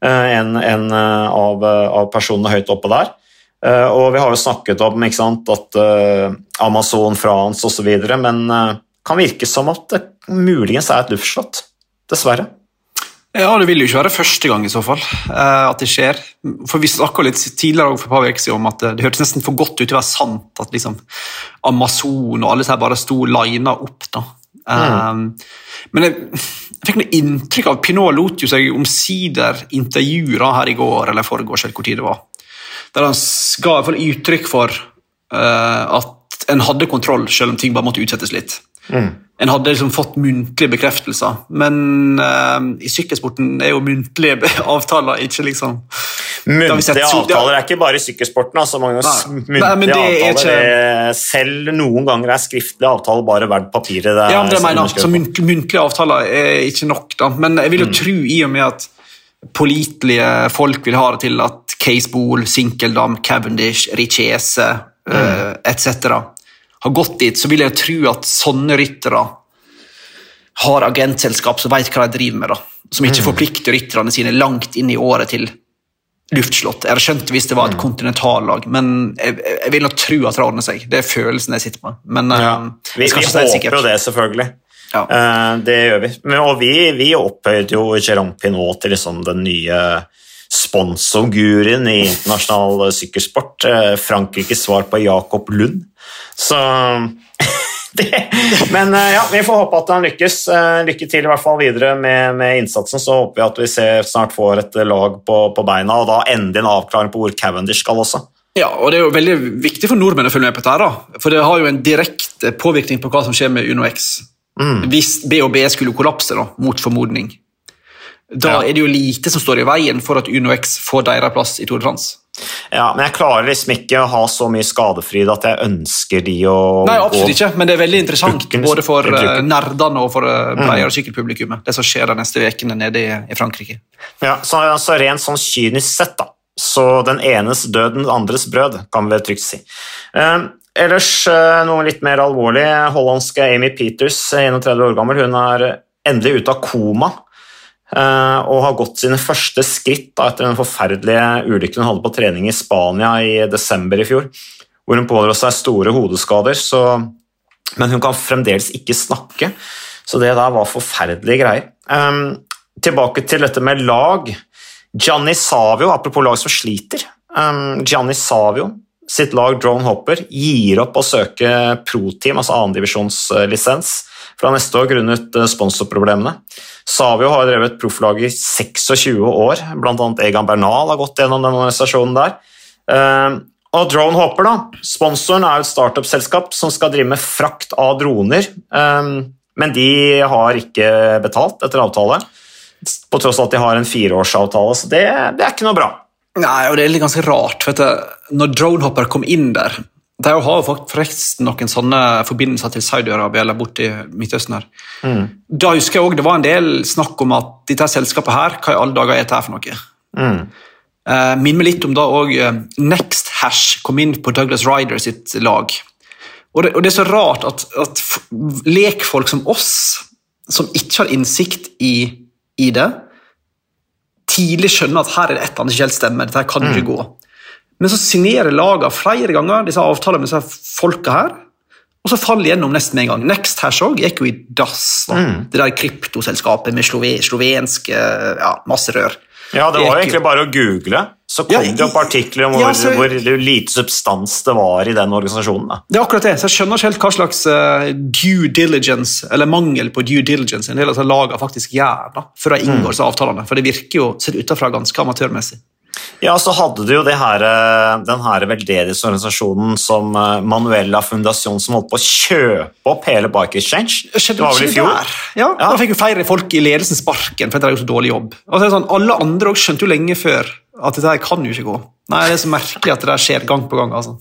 Uh, en, en uh, av, av personene høyt oppe der. Og vi har jo snakket om sant, at Amazon, France osv., men kan virke som at det muligens er et luftslott. Dessverre. Ja, Det vil jo ikke være første gang i så fall eh, at det skjer. For Vi snakka litt tidligere for et par uker om at det, det hørtes nesten for godt ut til å være sant at liksom Amazon og alle disse bare sto lina opp. da. Mm. men jeg, jeg fikk noe inntrykk av Pinot lot jo seg omsider intervjue her i går eller foregårs, eller hvor tid det var. Der han ga i hvert fall uttrykk for uh, at en hadde kontroll, selv om ting bare måtte utsettes litt. Mm. En hadde liksom fått muntlige bekreftelser, men uh, i sykkelsporten er jo muntlige [LAUGHS] avtaler ikke liksom Muntlige avtaler er ikke bare i sykkelsporten. Altså, Magnus. Muntlige avtaler ikke... er, Selv noen ganger er skriftlige avtaler bare verdt papiret. Det ja, det mener. Så muntlige avtaler er ikke nok. Da. Men jeg vil jo mm. tro, i og med at pålitelige folk vil ha det til at Case Bool, Sinkeldam, Cavendish, Richese mm. uh, etc. har gått dit, så vil jeg tro at sånne ryttere har agentselskap som vet hva de driver med. da. Som ikke mm. forplikter rytterne sine langt inn i året til luftslott. Jeg hadde skjønt hvis det var et mm. kontinentallag, men jeg, jeg vil nok tro at det ordner seg. Det er følelsen jeg sitter med. Men, ja. uh, vi, vi håper jo det, selvfølgelig. Ja. Uh, det gjør vi. Men, og vi, vi opphøyde jo Jérôme Pinot til liksom den nye sponsorguruen i internasjonal sykkelsport. Uh, Frankrikes svar på Jakob Lund. Så [LAUGHS] det, men eh, ja, vi får håpe at han lykkes. Eh, lykke til i hvert fall videre med, med innsatsen. Så håper vi at vi ser, snart får et lag på, på, beina, og da endelig en avklaring på hvor Cavendish skal også. Ja, og Det er jo veldig viktig for nordmenn å følge med på dette. da. For det har jo en direkte påvirkning på hva som skjer med UnoX. Mm. Hvis BHB skulle kollapse, da, mot formodning, da ja. er det jo lite som står i veien for at UnoX får deres plass i Tour de France. Ja, men jeg klarer liksom ikke å ha så mye skadefryd at jeg ønsker de å Nei, absolutt ikke, men det er veldig interessant både for uh, nerdene og for uh, bredere mm. sykkelpublikummet, det som skjer de neste ukene nede i, i, Frankrike. Ja, så altså, Rent sånn kynisk sett, da, så den enes død, den andres brød, kan vi trygt si. Uh, ellers uh, noe litt mer alvorlig. Hollandske Amy Peters, 31 år gammel, hun er endelig ute av koma Eh, og har gått sine første skritt da, etter den forferdelige ulykken hun hadde på trening i Spania i desember i fjor, hvor hun pådro seg store hodeskader. Så, men hun kan fremdeles ikke snakke, så det der var forferdelige greier. Um, tilbake til dette med lag. Gianni Savio, apropos lag som sliter. Um, Gianni Savio sitt lag Drone Hopper gir opp å søke pro-team, altså annendivisjonslisens, fra neste år grunnet eh, sponsorproblemene. Savio har drevet profflag i 26 år, bl.a. Egan Bernal har gått gjennom den organisasjonen der. Ehm, og Drone Hopper, da, sponsoren er et startup-selskap som skal drive med frakt av droner, ehm, men de har ikke betalt etter avtale, på tross av at de har en fireårsavtale, så det, det er ikke noe bra. Nei, og det er litt ganske rart, for når Dronehopper kom inn der, de har jo forresten noen sånne forbindelser til Saudi-Arabia eller borti Midtøsten. her. Mm. Da husker jeg også, Det var en del snakk om at dette selskapet her, hva i alle dager er dette her for noe? Mm. Minner meg litt om da òg NextHash Next Hash kom inn på Douglas Ryder sitt lag. Og det, og det er så rart at, at lekfolk som oss, som ikke har innsikt i, i det, tidlig skjønner at her er det et eller annet som ikke helt stemmer. dette kan ikke gå. Men så signerer lagene flere ganger disse avtalene med disse folka her, og så faller de gjennom nesten med en gang. Next Hash òg gikk jo i dass. da. Det der kryptoselskapet med slove, slovenske ja, masse rør. Ja, det var jo egentlig bare å google, så kom Ja, det opp artikler om hvor, ja, så- hvor lite substans det var i den organisasjonen. Da. Det er akkurat det, så Jeg skjønner ikke helt hva slags uh, due diligence, eller mangel på due diligence en del av lagene faktisk gjør da, før de inngår disse avtalene. For det virker jo sett utenfra ganske amatørmessig. Ja, så hadde du jo det her, eh, den her veldedighetsorganisasjonen som eh, Manuela Fundasjon som holdt på å kjøpe opp hele Bike Exchange. Det var vel i fjor? Der. Ja, Ja. Da fikk jo flere folk i ledelsen sparken for at de gjorde så dårlig jobb. Altså, sånn, alle andre også skjønte jo lenge før at dette her kan jo ikke gå. Nei, Det er så merkelig at det der skjer gang på gang. altså.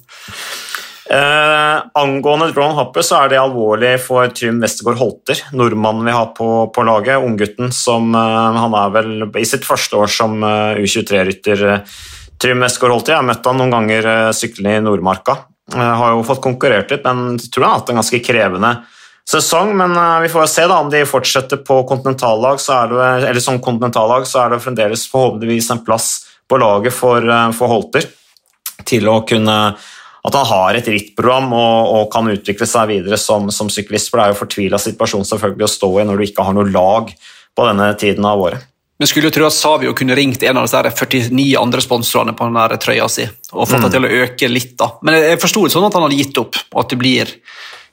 Eh, angående Drone Hopper så er det alvorlig for Trym Westergård Holter, nordmannen vi har på, på laget. Unggutten som eh, Han er vel i sitt første år som eh, U23-rytter. eh, Trym Westergård Holter. Jeg har møtt han noen ganger uh, syklende i Nordmarka. Jeg har jo fått konkurrert litt, men tror han har hatt en ganske krevende sesong. Men eh, vi får se da om de fortsetter på kontinentallag, så er det, eller som kontinentallag, så er det fremdeles forhåpentligvis en plass på laget for, eh, for Holter til å kunne at han har et rittprogram og, og kan utvikle seg videre som, som syklist. For det er jo fortvila situasjon selvfølgelig å stå i når du ikke har noe lag på denne tiden av året. Men skulle jo tro at Savio kunne ringt en av disse 49 andre sponsorene på den trøya si og fått det til å øke litt. da. Men jeg forsto det sånn at han hadde gitt opp, og at det blir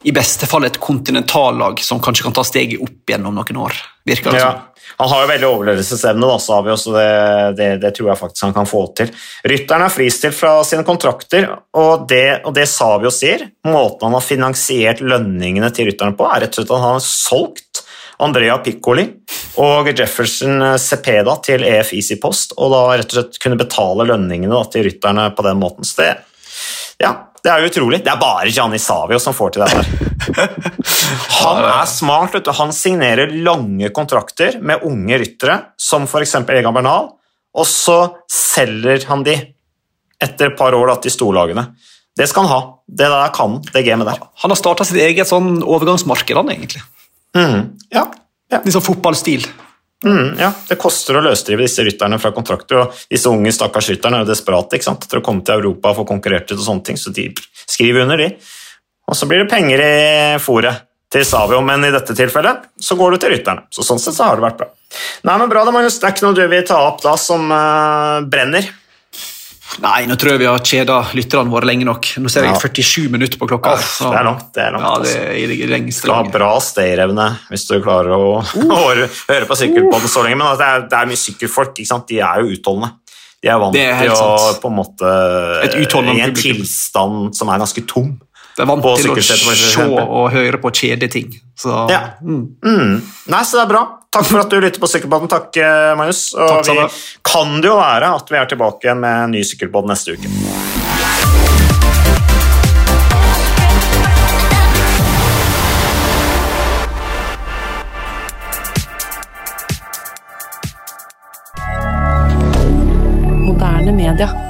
i beste fall et kontinentallag som kanskje kan ta steget opp gjennom noen år. virker det Ja. som. Han har jo veldig overlevelsesevne, da, Savio, så det, det, det tror jeg faktisk han kan få til. Rytteren er fristilt fra sine kontrakter, og det, og det Savio sier, måten han har finansiert lønningene til rytterne på, er rett og slett at han har solgt Andrea Piccoli og Jefferson Cepeda til EF Easy Post, og da rett og slett kunne betale lønningene da, til rytterne på den måten. Så det, ja, det er jo utrolig. Det er bare Gianni Savio som får til det der. [LAUGHS] Han er smart. Vet du. Han signerer lange kontrakter med unge ryttere, som f.eks. Egan Bernal, og så selger han de etter et par år da, til storlagene. Det skal han ha. Det der kan det gamet der. Han har starta sitt eget sånn overgangsmarked, han egentlig. Mm, Ja, ja. Litt sånn fotballstil. Mm, ja, det koster å løsdrive disse rytterne fra kontrakter, og disse unge stakkars rytterne er jo desperate ikke sant? etter å komme til Europa og få konkurrert ut og sånne ting, så de skriver under, de. Og så blir det penger i fôret til Savio, men i dette tilfellet så går det til rytterne. Så sånn sett så har det vært bra. Nei, men bra, da, Magnus. Det er ikke noe du vil ta opp da som uh, brenner. Nei, nå tror jeg vi har kjeda lytterne våre lenge nok. Nå ser jeg Ja. 47 minutter på klokka. Så- det er langt, det er langt, Ja, det altså. er det lengste Du Skal ha bra stayerevne hvis du klarer å, [LAUGHS] å høre på sykkelpodden så lenge, men det, er, det er mye sykkelfolk, de er jo utholdende. De er vant er til å på en måte Et utholdende i en publikum. tilstand som er ganske tom. De er vant på til å se og høre på kjedeting. Så Ja. Mm. Nei, så det er bra. Takk for at du lytter på sykkelbåten. Takk, eh, Magnus. Og Takk, vi kan det jo være at vi er tilbake igjen med en ny sykkelpodd neste uke. Moderne media.